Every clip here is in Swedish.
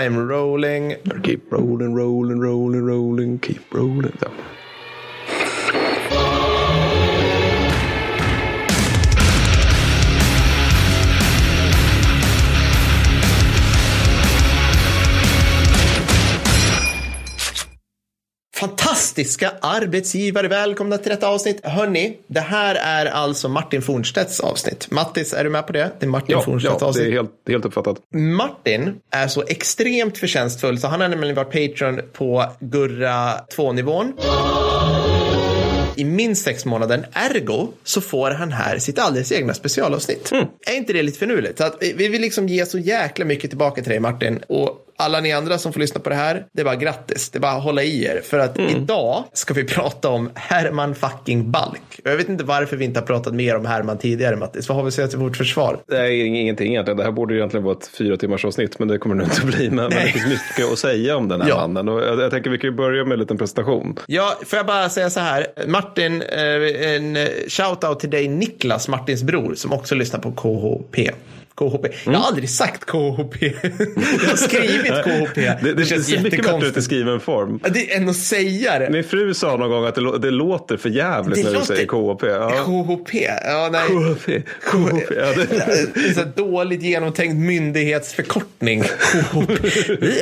I'm rolling. Keep rolling, rolling, rolling, rolling, keep rolling. Ja. Fantastiska arbetsgivare, välkomna till detta avsnitt. Hörni, det här är alltså Martin Fornstedts avsnitt. Mattis, är du med på det? Det är Martin Ja, Fornstedts ja, det avsnitt. är helt, helt uppfattat. Martin är så extremt förtjänstfull så han har nämligen varit Patreon på Gurra 2-nivån i minst sex månader. Ergo så får han här sitt alldeles egna specialavsnitt. Är inte det lite finurligt? Så att vi- vi vill liksom ge så jäkla mycket tillbaka till dig Martin. Och alla ni andra som får lyssna på det här, det är bara grattis. Det är bara att hålla i er. För att idag ska vi prata om Herman fucking Balk. Jag vet inte varför vi inte har pratat mer om Herman tidigare Mattis. Vad har vi sett i vårt försvar? Det är ingenting egentligen. Det här borde ju egentligen vara ett fyra timmars avsnitt, men det kommer det inte bli. Men, men det Nej. finns mycket att säga om den här Ja. mannen. Och jag, jag tänker vi kan ju börja med en liten presentation. Ja, får jag bara säga så här. Martin, eh, en eh, shout-out till dig Niklas, Martins bror, som också lyssnar på KHP. KHP. Jag har aldrig sagt KHP. jag har skrivit KHP. Det, det, det känns ser mycket bättre ut i skriven form. Ja, Det är än att säga det. Min fru sa någon gång att det, det låter för jävligt Det när låter- du säger KHP. Ja. KHP. Ja, nej. KHP. KHP. Ja, det, Det är så dåligt genomtänkt myndighetsförkortning.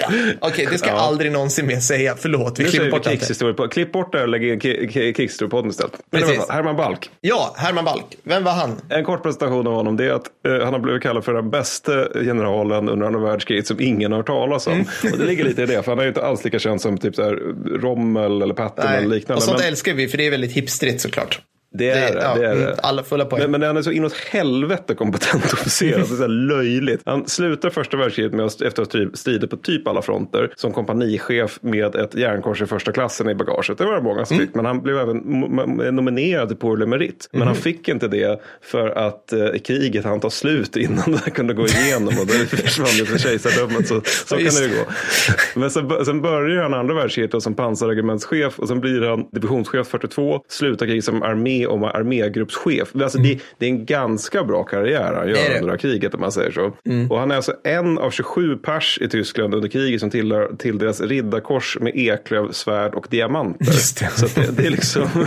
Ja. Okej, det ska jag aldrig någonsin mer säga. Förlåt, vi nu klipper vi bort allt det. Klipp bort det och lägg in ki- ki- krigshistoriepodden istället. Precis. Herman Balk. Ja, Herman Balk. Vem var han? En kort presentation av honom det är att eh, han har blivit kallad för den bästa generalen under andra världskriget som ingen har hört talas om. Mm. Och det ligger lite i det, för han är ju inte alls lika känd som typ så här, Rommel eller Patton eller liknande. Och sånt men älskar vi, för det är väldigt hipstrigt såklart. Det är det. ja, det, är mm, det. Alla fulla poäng. Men, men han är så inåt helvete kompetent officer. Det är så löjligt. Han slutar första världskriget med att efter att ha stridit på typ alla fronter som kompanichef med ett järnkors i första klassen i bagaget. Det var det många som fick. Men han blev även nominerad Pour le Mérite. Men han fick inte det för att eh, kriget hann ta slut innan det kunde gå igenom. Och då försvann det för kejsardömet. Så, så kan det ju gå. Men sen, sen börjar han andra världskriget som pansarregementschef och sen blir han divisionschef 42, slutar kriget som armé och armégruppschef. Alltså det, det är en ganska bra karriär han gör under kriget om man säger så. Och han är alltså en av 27 pers i Tyskland under kriget som tillhör till deras riddarkors med eklöv, svärd och diamanter. Just det. Så att det, det är liksom,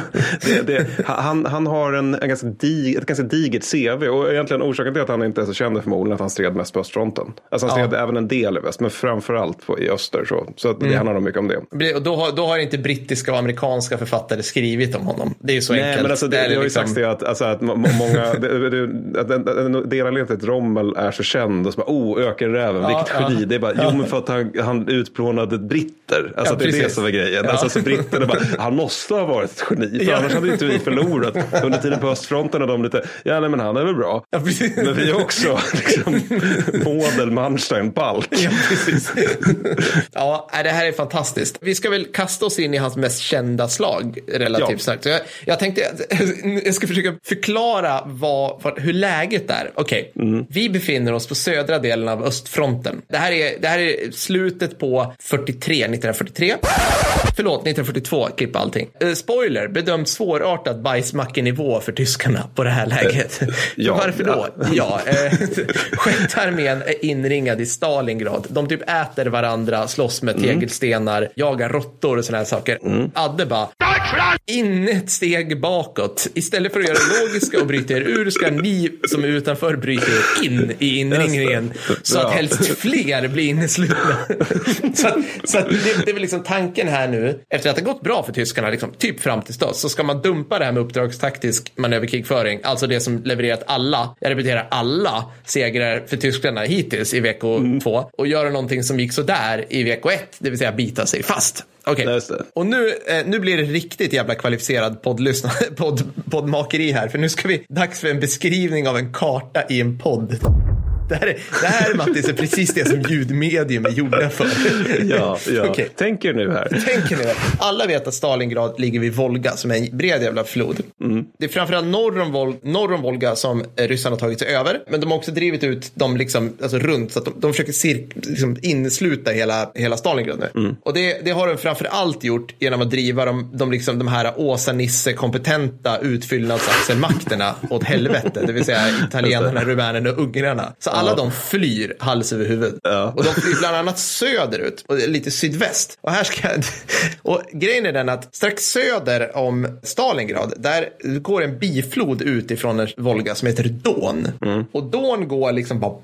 han, han har en, en ganska dig, ett ganska digert CV och egentligen orsaken till att han inte är så känd är förmodligen att han stred mest på östfronten. Alltså han stred även en del i väst, men framförallt på, i öster. Så, så att det handlar nog mycket om det. Och då har, då har inte brittiska och amerikanska författare skrivit om honom. Det är ju så Nej, enkelt. men alltså, det, är det har ju liksom- sagts det att, alltså, att må- må- många, det, det, att det Rommel är så känd och så bara, oh, ökenräven, vilket ja. geni. Det är bara, jo men för att han, han utplånade britter. Alltså Ja, det är det som är grejen. Ja. Alltså, så britterna bara, han måste ha varit ett geni, för Ja. annars hade inte vi förlorat. Under tiden på östfronten och de lite, ja nej men han är väl bra. Ja, precis. Men vi är också liksom, Model, Manstein, Balk. Ja, precis. ja, det här är fantastiskt. Vi ska väl kasta oss in i hans mest kända slag relativt Ja. snabbt. Jag, jag tänkte, jag ska försöka förklara vad, vad, hur läget är. Okej, vi befinner oss på södra delen av östfronten. Det här är, det här är slutet på 43, 1943. Förlåt, 1942, klippa allting. Eh, spoiler, bedömt svårartad bajsmackenivå för tyskarna på det här läget. Ja, Varför då? Ja, eh, sjätte armén är inringad i Stalingrad. De typ äter varandra, slåss med tegelstenar, jagar råttor och såna här saker. Adde bara, in ett steg bakåt. Istället för att göra det logiska och bryta er ur ska ni som är utanför bryta er in i inringningen. Så att helst fler blir inneslutna. så att, så att det, det är väl liksom tanken här nu, efter att det gått bra för tyskarna, liksom, typ fram till då, så ska man dumpa det här med uppdragstaktisk manöverkrigföring, alltså det som levererat alla, jag repeterar alla segrar för tyskarna hittills i VK2 och göra någonting som gick så där i VK1, det vill säga bita sig fast. Okej, det. och nu, eh, nu blir det riktigt jävla kvalificerad poddlyssna, podd, poddmakeri här, för nu ska vi, dags för en beskrivning av en karta i en podd. Det här, är, det här Mattis, är precis det som ljudmedium är gjorda för. Ja, ja. Okej. Tänk er nu här. Tänk er nu, alla vet att Stalingrad ligger vid Volga som är en bred jävla flod. Det är framförallt norr om, Vol- norr om Volga som ryssarna har tagit sig över. Men de har också drivit ut dem liksom, alltså runt så att de, de försöker cirk, liksom innesluta hela, hela Stalingrad nu. Och det, det har de framför allt gjort genom att driva de, de, liksom, de här Åsa-Nisse-kompetenta utfyllnadsaxelmakterna åt helvete. Det vill säga italienarna, rumänerna och ungrarna. Så Alla de flyr hals över huvud. Ja. Och de flyr bland annat söderut och lite sydväst. Och här ska och grejen är den att strax söder om Stalingrad, där går en biflod ut ifrån en Volga som heter Don. Och Don går liksom bara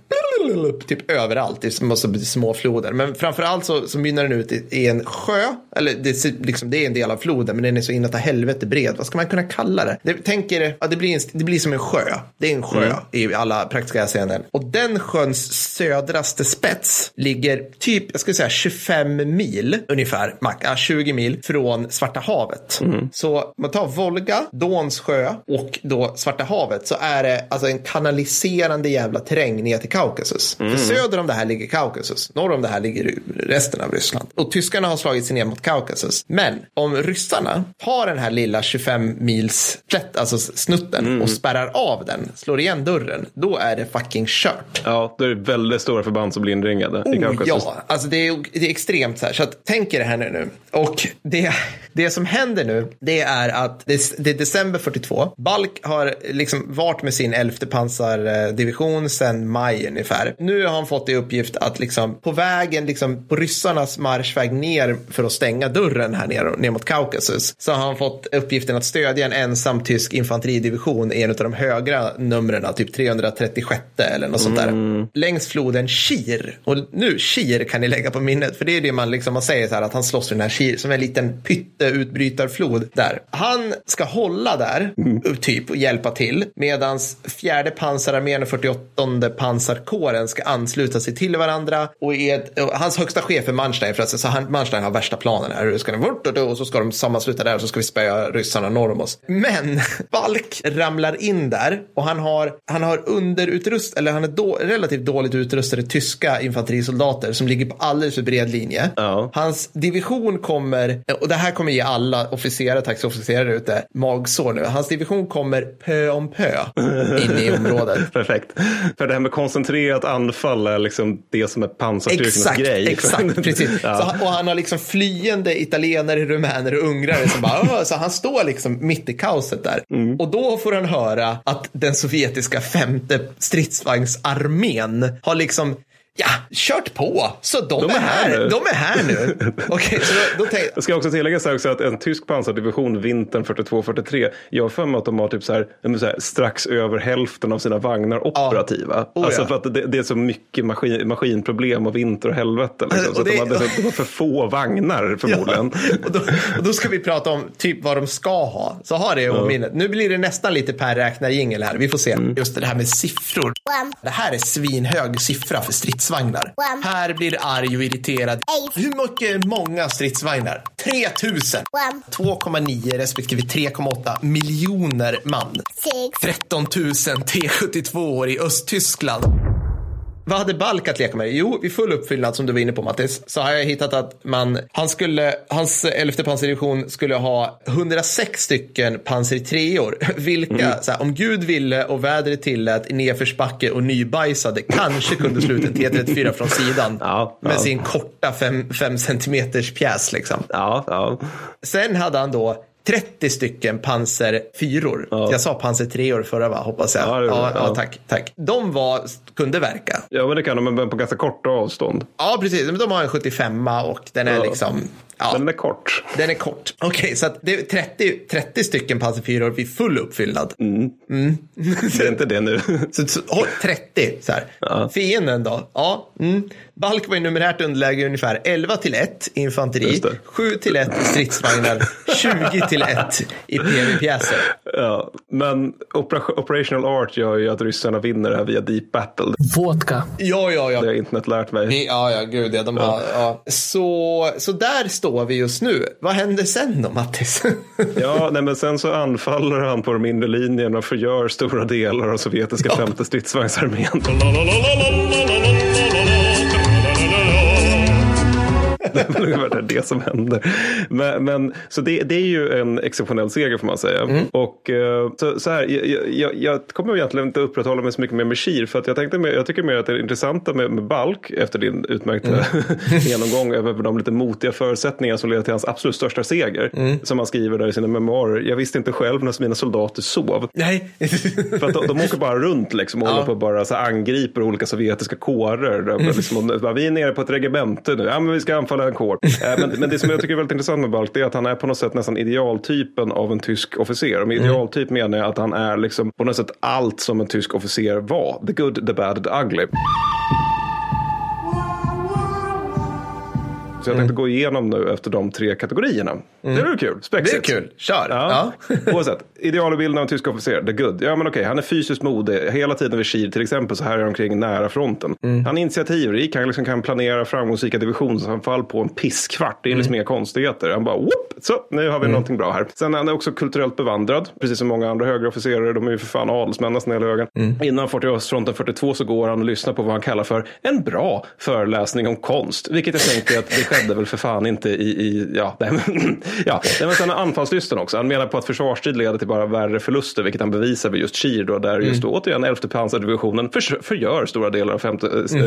typ överallt i små, små floder. Men framförallt så, så mynnar den ut i, i en sjö. Eller det, är liksom, det är en del av floden, men den är så inåt helvete bred. Vad ska man kunna kalla det? det tänker, ja, det, blir en, det blir som en sjö. Det är en sjö i alla praktiska avseenden. Och den sjöns södraste spets ligger typ, jag skulle säga 25 mil ungefär, max, ja, 20 mil från Svarta havet. Så man tar Volga, Dons sjö och då Svarta havet så är det alltså en kanaliserande jävla terräng ner till Kaukasus. För söder om det här ligger Kaukasus, norr om det här ligger resten av Ryssland. Och tyskarna har slagit sig ner mot Kaukasus. Men om ryssarna tar den här lilla 25 mils plätt, alltså snutten och spärrar av den, slår igen dörren, då är det fucking kört. Ja, då är det väldigt stora förband som blir inringade Oh, ja, alltså det är, det är extremt så här. Så att, tänk er det här nu. Och det, det som händer nu, det är att det, det är december 42. Balk har liksom varit med sin 11 pansardivision sedan maj ungefär. Nu har han fått i uppgift att liksom på vägen, liksom på ryssarnas marschväg ner för att stänga dörren här ner, ner mot Kaukasus, så har han fått uppgiften att stödja en ensam tysk infanteridivision i en av de högra numren, typ 336 eller något sånt där. Längs floden Kir. Och nu, Kir kan ni lägga på minnet, för det är det man liksom man säger så här att han slåss för den här Kir som en liten pytteutbrytarflod där. Han ska hålla där, typ, och hjälpa till, medans fjärde pansararmén och 48 pansarkåren ska ansluta sig till varandra och, är ett, och hans högsta chef är Manstein, för att så han, Manstein har värsta planen här. Hur ska den, och så ska de sammansluta där och så ska vi spöa ryssarna norr om oss. Men Balk ramlar in där och han har, han har underutrust, eller han är då, relativt dåligt utrustade tyska infanterisoldater som ligger på alldeles för bred linje. Ja. Hans division kommer, och det här kommer ge alla officerare, taxiofficerare ute magsår nu. Hans division kommer pö om pö in i området. Perfekt. För det här med koncentrerat anfall är liksom det som är pansarstyrkornas grej. exakt, precis. Ja. Han- och han har liksom flyende italienare, rumäner och ungrare som bara, så han står liksom mitt i kaoset där. Mm. Och då får han höra att den sovjetiska femte stridsvagnsarmén armén har liksom Ja, kört på. Så de, De är, är här nu. De är här nu. Okej, så då, då Jag ska också tillägga så här också att en tysk pansardivision vintern 42-43, jag har för mig att de har typ så här, så här, strax över hälften av sina vagnar operativa. Oh, alltså ja. för att det, det är så mycket maskin, maskinproblem och vinter och helvete. Liksom. Och Så de, hade, de har för få vagnar förmodligen. och, då, och då ska vi prata om typ vad de ska ha. Så ha det i minnet. Nu blir det nästan lite per räknar här. Vi får se. Just det här med siffror. Det här är svinhög siffra för stridsvagnar. Här blir arg och irriterad. Hur mycket många stridsvagnar? 3000. 2,9 respektive 3,8 miljoner man. 13 000 T72 i Östtyskland. Vad hade Balk att leka med? Jo, vid full uppfyllnad som du var inne på Mattis, så har jag hittat att man, han skulle, hans 11 pansardivision skulle ha 106 stycken pansartreor. Vilka, så här, om Gud ville och vädret tillät i nedförsbacke och nybajsade, kanske kunde slå ut en T34 från sidan. Ja, med ja. sin korta 5 centimeters pjäs liksom. Ja. Sen hade han då 30 stycken pansarfyror. Jag sa pansartreor förra va, hoppas jag. Ja, det gjorde ja, ja, Ja. tack, tack. De var, kunde verka. ja, men det kan de, men på ganska korta avstånd. Ja, precis. De har en 75 och den är Ja. liksom... Ja, den är kort. den är kort. Okej, så att det är 30, 30 stycken pansarfyror vid full uppfyllnad. Det är inte det nu. Så, så, håll 30 så här. Fienden då? Ja, mm. Balk var i numerärt underläge ungefär 11 till 1 i infanteri, Just det. 7 till 1 i stridsvagnar, 20 till 1 i PV-pjäser. Ja, men opera- operational art gör ju att ryssarna vinner det här via deep battle. Vodka. Ja, ja, ja. Det har internet lärt mig. Det- Ja, ja, gud ja. De har, ja. Så, så där står vi just nu. Vad händer sen då, Mattis? Ja, nej, men sen så anfaller han på de inre linjerna och förgör stora delar av sovjetiska femte stridsvagnsarmén. det är ungefär det som händer. Men, men så det, det, är ju en exceptionell seger får man säga. Mm. Och uh, så, så, här, jag, jag, jag, kommer egentligen inte upprätthålla mig så mycket mer med Shir för att jag, tänkte mer, jag tycker mer att det är intressanta med, med Balk efter din utmärkta mm. genomgång över de lite motiga förutsättningar som leder till hans absolut största seger. Mm. Som han skriver där i sina memoarer. Jag visste inte själv när mina soldater sov. Nej. för att de, de åker bara runt liksom och ja. håller på bara så angriper olika sovjetiska kårer. Där, mm. liksom, bara, vi är nere på ett regemente nu, ja men vi ska anfalla en kår. äh, men, men det som jag tycker är väldigt intressant med Balk är att han är på något sätt nästan idealtypen av en tysk officer. Och med mm. idealtyp menar jag att han är liksom på något sätt allt som en tysk officer var. The good, the bad, the ugly. Så jag tänkte mm. gå igenom nu efter de tre kategorierna. Mm. Det är kul. Spexigt. Det är kul. Kör. Ja. Ja. Oavsett. Idealbilden av en tysk officer. The good. Ja men okej, han är fysiskt modig. Hela tiden vid Kil till exempel så här är han omkring nära fronten. Mm. Han är initiativrik. Han liksom kan planera framgångsrika divisionsanfall på en pisskvart. Det är liksom mm. inga konstigheter. Han bara whoop, så nu har vi mm. någonting bra här. Sen är han också kulturellt bevandrad. Precis som många andra högre officerare. De är ju för fan adelsmän nästan hela högen. Mm. Innan han får till östfronten 42 så går han och lyssnar på vad han kallar för en bra föreläsning om konst. Vilket jag tänker att det skedde väl för fan inte i, i ja, nej, men, ja, men sen är anfallslysten också. Han menar på att försvarstid leder till bara värre förluster, vilket han bevisar vid just Kir då, där just då, mm. återigen 11 pansardivisionen för, förgör stora delar av femte mm.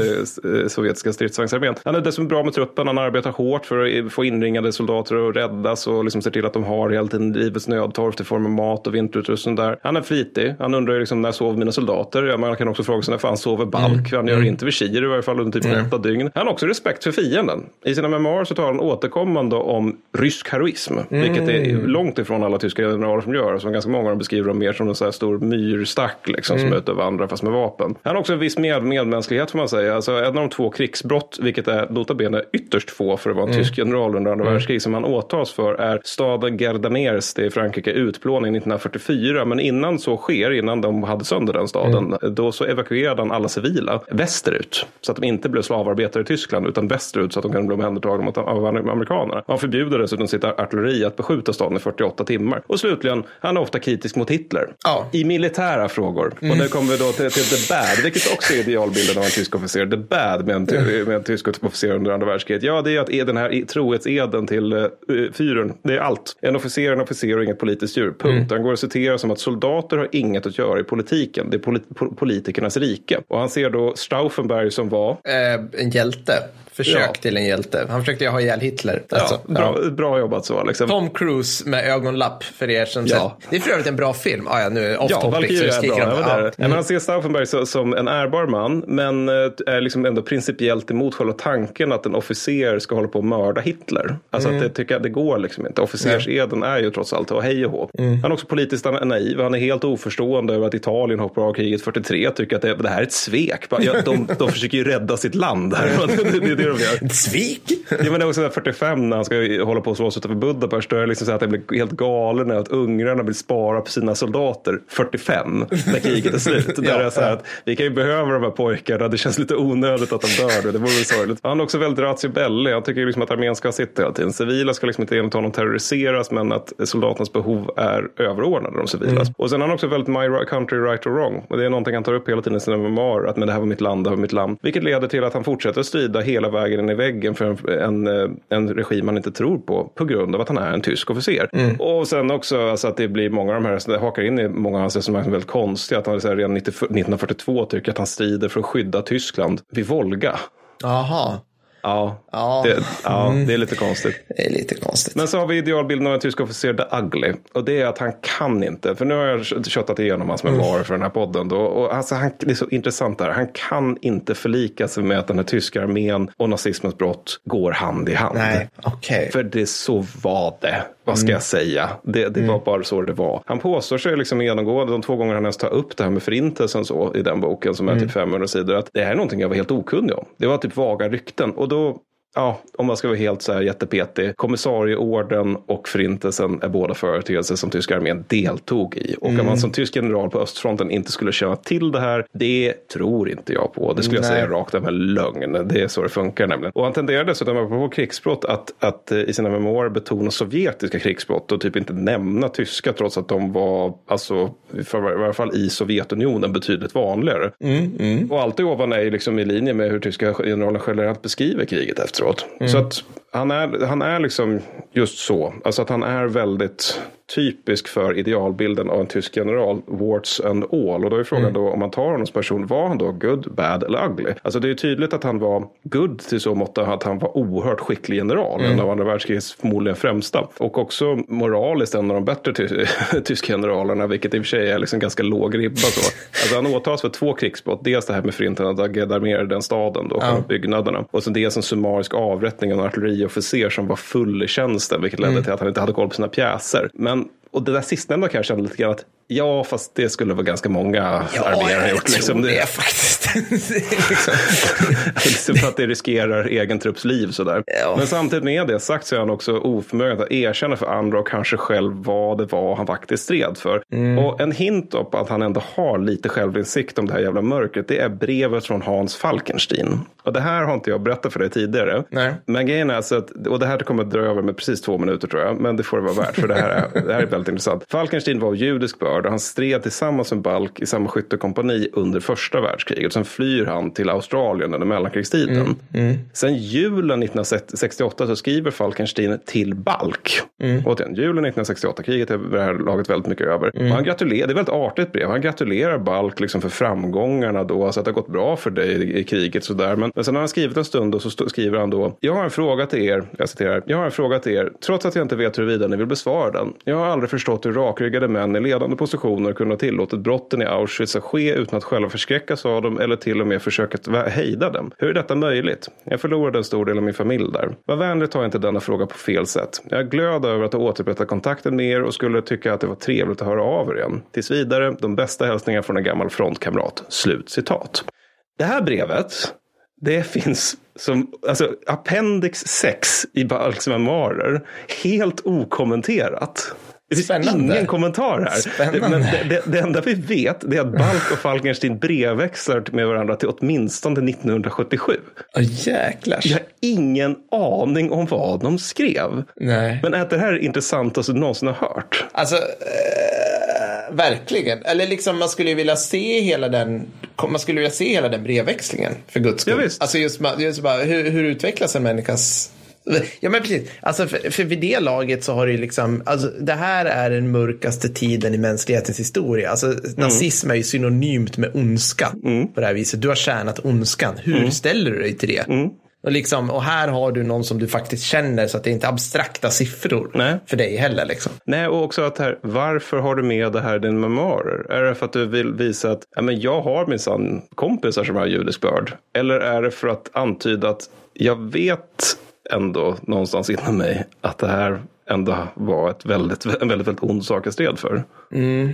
äh, sovjetiska stridsvagnsarmén. Han är dessutom bra med truppen, han arbetar hårt för att få inringade soldater att räddas och liksom ser till att de har hela tiden livets nödtorft i form av mat och vinterutrustning där. Han är flitig, han undrar liksom när sover mina soldater? Ja, man kan också fråga sig när fan sover Balk? Mm. Han gör mm. inte vid Kir i varje fall under typ mm. åtta dygn. Han har också respekt för fienden. I sina memoarer så talar han återkommande om rysk heroism, mm. vilket är långt ifrån alla tyska generaler som gör. Som ganska många dem beskriver dem mer som en så här stor myrstack liksom, mm. som är ute och vandrar fast med vapen. Han har också en viss med medmänsklighet får man säga. Alltså, en av de två krigsbrott, vilket är nota bene ytterst få för att vara en mm. tysk general under andra mm. världskriget, som han åtas för är staden Gardamers, det är i Frankrike, utplåning 1944. Men innan så sker, innan de hade sönder den staden, mm. då så evakuerade han alla civila västerut. Så att de inte blev slavarbetare i Tyskland, utan västerut så att de kunde bli omhändertagna av amerikanerna. Han förbjuder dessutom sitt artilleri att beskjuta staden i 48 timmar. Och slutligen, han ofta kritisk mot Hitler. Ja. I militära frågor. Mm. Och nu kommer vi då till, till the bad, vilket också är idealbilden av en tysk officer. The bad med en, mm. med en tysk officer under andra världskriget. Ja, det är att den här trohetseden till uh, fyren, det är allt. En officer, en officer och inget politiskt djur. Punkt. Mm. Han går att citera som att soldater har inget att göra i politiken. Det är polit politikernas rike. Och han ser då Stauffenberg som var... Eh, en hjälte försök ja. till en hjälte. Han försökte ju ha ihjäl Hitler. Alltså, ja, bra. Ja, bra jobbat så. Liksom. Tom Cruise med ögonlapp för er som ja. Det är för övrigt en bra film. Ah, ja, nu off ja, topic. Är bra. Ja, ja. Mm. Men han ser Stauffenberg så, som en ärbar man, men eh, är liksom ändå principiellt emot själva tanken att en officer ska hålla på att mörda Hitler. Alltså mm. att det tycker jag, det går liksom inte. Officerseden är ju trots allt och hej och hå. Mm. Han är också politiskt naiv. Han är helt oförstående över att Italien hoppar av kriget 43. Tycker att det, det här är ett svek. Ja, de, de försöker ju rädda sitt land här. det, det, det, det de gör. Ett svek? Ja, men det är också 45 när han ska hålla på och slåss utanför Budapest. Då är det liksom så att jag blir helt galen att ungrarna vill spara på sina soldater 45 när kriget är slut. ja, där är så här att vi kan ju behöva de här pojkarna. Det känns lite onödigt att de dör. Det vore sorgligt. Han är också väldigt ratio belli. Han tycker liksom att armén ska sitta hela tiden. Civila ska liksom inte enligt honom terroriseras men att soldaternas behov är överordnade de civilas. Mm. Och sen är han också väldigt my country right or wrong. Och det är någonting han tar upp hela tiden i sina memoarer. Att men det här var mitt land, det här var mitt land. Vilket leder till att han fortsätter strida hela vägen in i väggen för en, en, en regim han inte tror på. På grund av att han är en tysk officer. Mm. Och sen också alltså, att det blir många av de här, det hakar in i många av hans resonemang som är väldigt konstiga. Att han redan 1942 tycker att han strider för att skydda Tyskland vid Volga. Aha. Ja, ja. Det, ja mm. det är lite konstigt. Det är lite konstigt. Men så har vi idealbilden av en tysk officer, the ugly. Och det är att han kan inte, för nu har jag köttat igenom hans memoarer mm. för den här podden. Då, och alltså han, det är så intressant där, han kan inte förlika sig med att den här tyska armén och nazismens brott går hand i hand. Nej, okay. För det så var det vad ska mm. jag säga? Det, det mm. var bara så det var. Han påstår sig liksom genomgående de två gånger han ens tar upp det här med förintelsen så i den boken som är mm. typ 500 sidor att det här är någonting jag var helt okunnig om. Det var typ vaga rykten och då Ja, om man ska vara helt så här jättepetig. Kommissarieorden och förintelsen är båda företeelser som tyska armén deltog i. Och mm. att man som tysk general på östfronten inte skulle känna till det här, det tror inte jag på. Det skulle Nej. jag säga rakt av med lögn. Det är så det funkar nämligen. Och han tenderar dessutom på krigsbrott att, att i sina memoarer betona sovjetiska krigsbrott och typ inte nämna tyska trots att de var, alltså, för, i varje fall i Sovjetunionen betydligt vanligare. Mm, mm. Och allt det ovan är liksom i linje med hur tyska generaler generellt beskriver kriget efter efteråt. Mm. Så att han är, han är liksom just så. Alltså att han är väldigt typisk för idealbilden av en tysk general, warts and all. Och då är frågan mm. då om man tar honom som person, var han då good, bad eller ugly? Alltså det är tydligt att han var good till så mått att han var oerhört skicklig general, mm. en av andra världskrigets förmodligen främsta. Och också moraliskt en av de bättre ty tyska generalerna, vilket i och för sig är liksom ganska låg ribba. Så. Alltså han åtalas för två krigsbrott, dels det här med förintelsen att han den staden, då, ja. byggnaderna. Och sen dels en summarisk avrättning av en artilleriofficer som var full i tjänsten, vilket ledde mm. till att han inte hade koll på sina pjäser. Men och det där sistnämnda kan jag känna lite grann att ja, fast det skulle vara ganska många ja, arméer ha gjort. Liksom. det, det liksom. för att det riskerar egen trupps liv sådär. Ja. Men samtidigt med det sagt så är han också oförmögen att erkänna för andra och kanske själv vad det var han faktiskt stred för. Mm. Och en hint på att han ändå har lite självinsikt om det här jävla mörkret, det är brevet från Hans Falkenstein. Och det här har inte jag berättat för dig tidigare. Nej. Men grejen är alltså att, och det här kommer att dra över med precis två minuter tror jag, men det får det vara värt för det här är, det här är väldigt intressant. Falkenstein var judisk börd och han stred tillsammans med Balk i samma skyttekompani under första världskriget. Sen flyr han till Australien under mellankrigstiden. Mm. Mm. Sen julen 1968 så skriver Falkenstein till Balk. Mm. Återigen, julen 1968, kriget är vid det här laget väldigt mycket över. Mm. han gratulerar, det är väldigt artigt brev. Han gratulerar Balk liksom för framgångarna då, alltså att det har gått bra för dig i kriget sådär. Men, men sen har han skrivit en stund och så skriver han då, jag har en fråga till er, jag citerar, jag har en fråga till er, trots att jag inte vet huruvida ni vill besvara den. Jag har aldrig förstått hur rakryggade män i ledande positioner kunde ha tillåtit brotten i Auschwitz att ske utan att själva förskräckas av dem eller till och med försökt hejda dem. Hur är detta möjligt? Jag förlorade en stor del av min familj där. Var vänlig ta inte denna fråga på fel sätt. Jag är glad över att ha återupprättat kontakten med er och skulle tycka att det var trevligt att höra av er igen. Tills vidare, de bästa hälsningar från en gammal frontkamrat. Slut citat. Det här brevet det finns som alltså, appendix 6 i Balks memoarer. Helt okommenterat. Det finns Spännande. ingen kommentar här. Det, men det, det, det, enda vi vet är att Balk och Falkenstein brevväxlar med varandra till åtminstone 1977. Oh, jäklar. Jag har ingen aning om vad de skrev. Nej. Men är det här intressant du någonsin har hört? Alltså, eh, verkligen. Eller liksom man skulle vilja se hela den, man skulle vilja se hela den brevväxlingen för guds skull. Ja, visst. Alltså just, just bara, hur, hur utvecklas en människas Ja men precis. Alltså för, för vid det laget så har det ju liksom, alltså det här är den mörkaste tiden i mänsklighetens historia. Alltså mm. nazism är ju synonymt med ondska mm. på det här viset. Du har tjänat ondskan. Hur mm. ställer du dig till det? Mm. Och, liksom, och här har du någon som du faktiskt känner så att det är inte abstrakta siffror Nej. för dig heller. Liksom. Nej, och också att här, varför har du med det här i din memoarer? Är det för att du vill visa att ja, men jag har minsann kompisar som har judisk börd? Eller är det för att antyda att jag vet ändå någonstans inom mig att det här ändå var ett väldigt, en väldigt, väldigt ond sak jag stred för. Mm.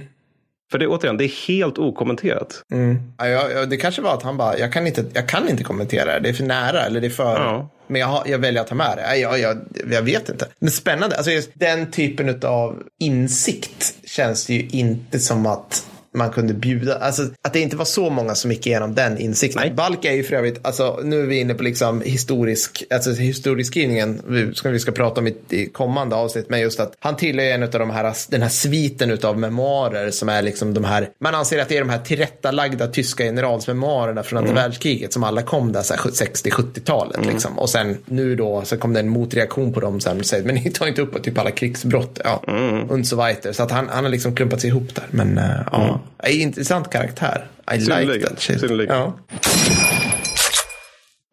För det återigen, det är helt okommenterat. Mm. Ja, ja, det kanske var att han bara, jag kan inte, jag kan inte kommentera det, det är för nära eller det är för... Ja. Men jag, har, jag väljer att ta med det. Ja, jag, jag vet inte. Men spännande, alltså just den typen av insikt känns det ju inte som att man kunde bjuda. Alltså att det inte var så många som gick igenom den insikten. Nej. Balk är ju för övrigt, alltså nu är vi inne på liksom historisk, alltså historieskrivningen, som vi ska prata om i, i kommande avsnitt, men just att han tillhör en av de här, den här sviten av memoarer som är liksom de här, man anser att det är de här tillrättalagda tyska generalsmemoarerna från andra mm. världskriget som alla kom där 60-70-talet mm. liksom. Och sen nu då så kom det en motreaktion på dem sen, men ni tar inte upp typ alla krigsbrott, ja, mm. und so weiter. Så att han, han har liksom klumpats ihop där, men uh, ja. Intressant karaktär. I like that shit. Ja.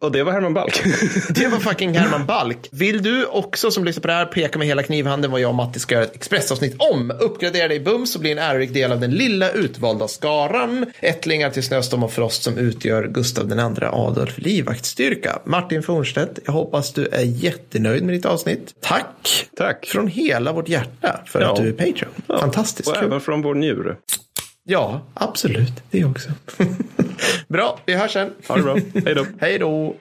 Och det var Herman Balk. det var fucking Herman Balk. Vill du också som lyssnar på det här peka med hela knivhanden vad jag och Matti ska göra ett expressavsnitt om? Uppgradera dig bums och bli en ärorik del av den lilla utvalda skaran. Ättlingar till Snöstorm och Frost som utgör Gustav den andra Adolf livvaktstyrka. Martin Fornstedt, jag hoppas du är jättenöjd med ditt avsnitt. Tack. Tack. Från hela vårt hjärta för ja. att du är Patreon. Fantastiskt Och kul. även från vår njure. Ja, absolut. Det också. Bra, vi hörs sen. Ha det bra. Hej då. Hej då.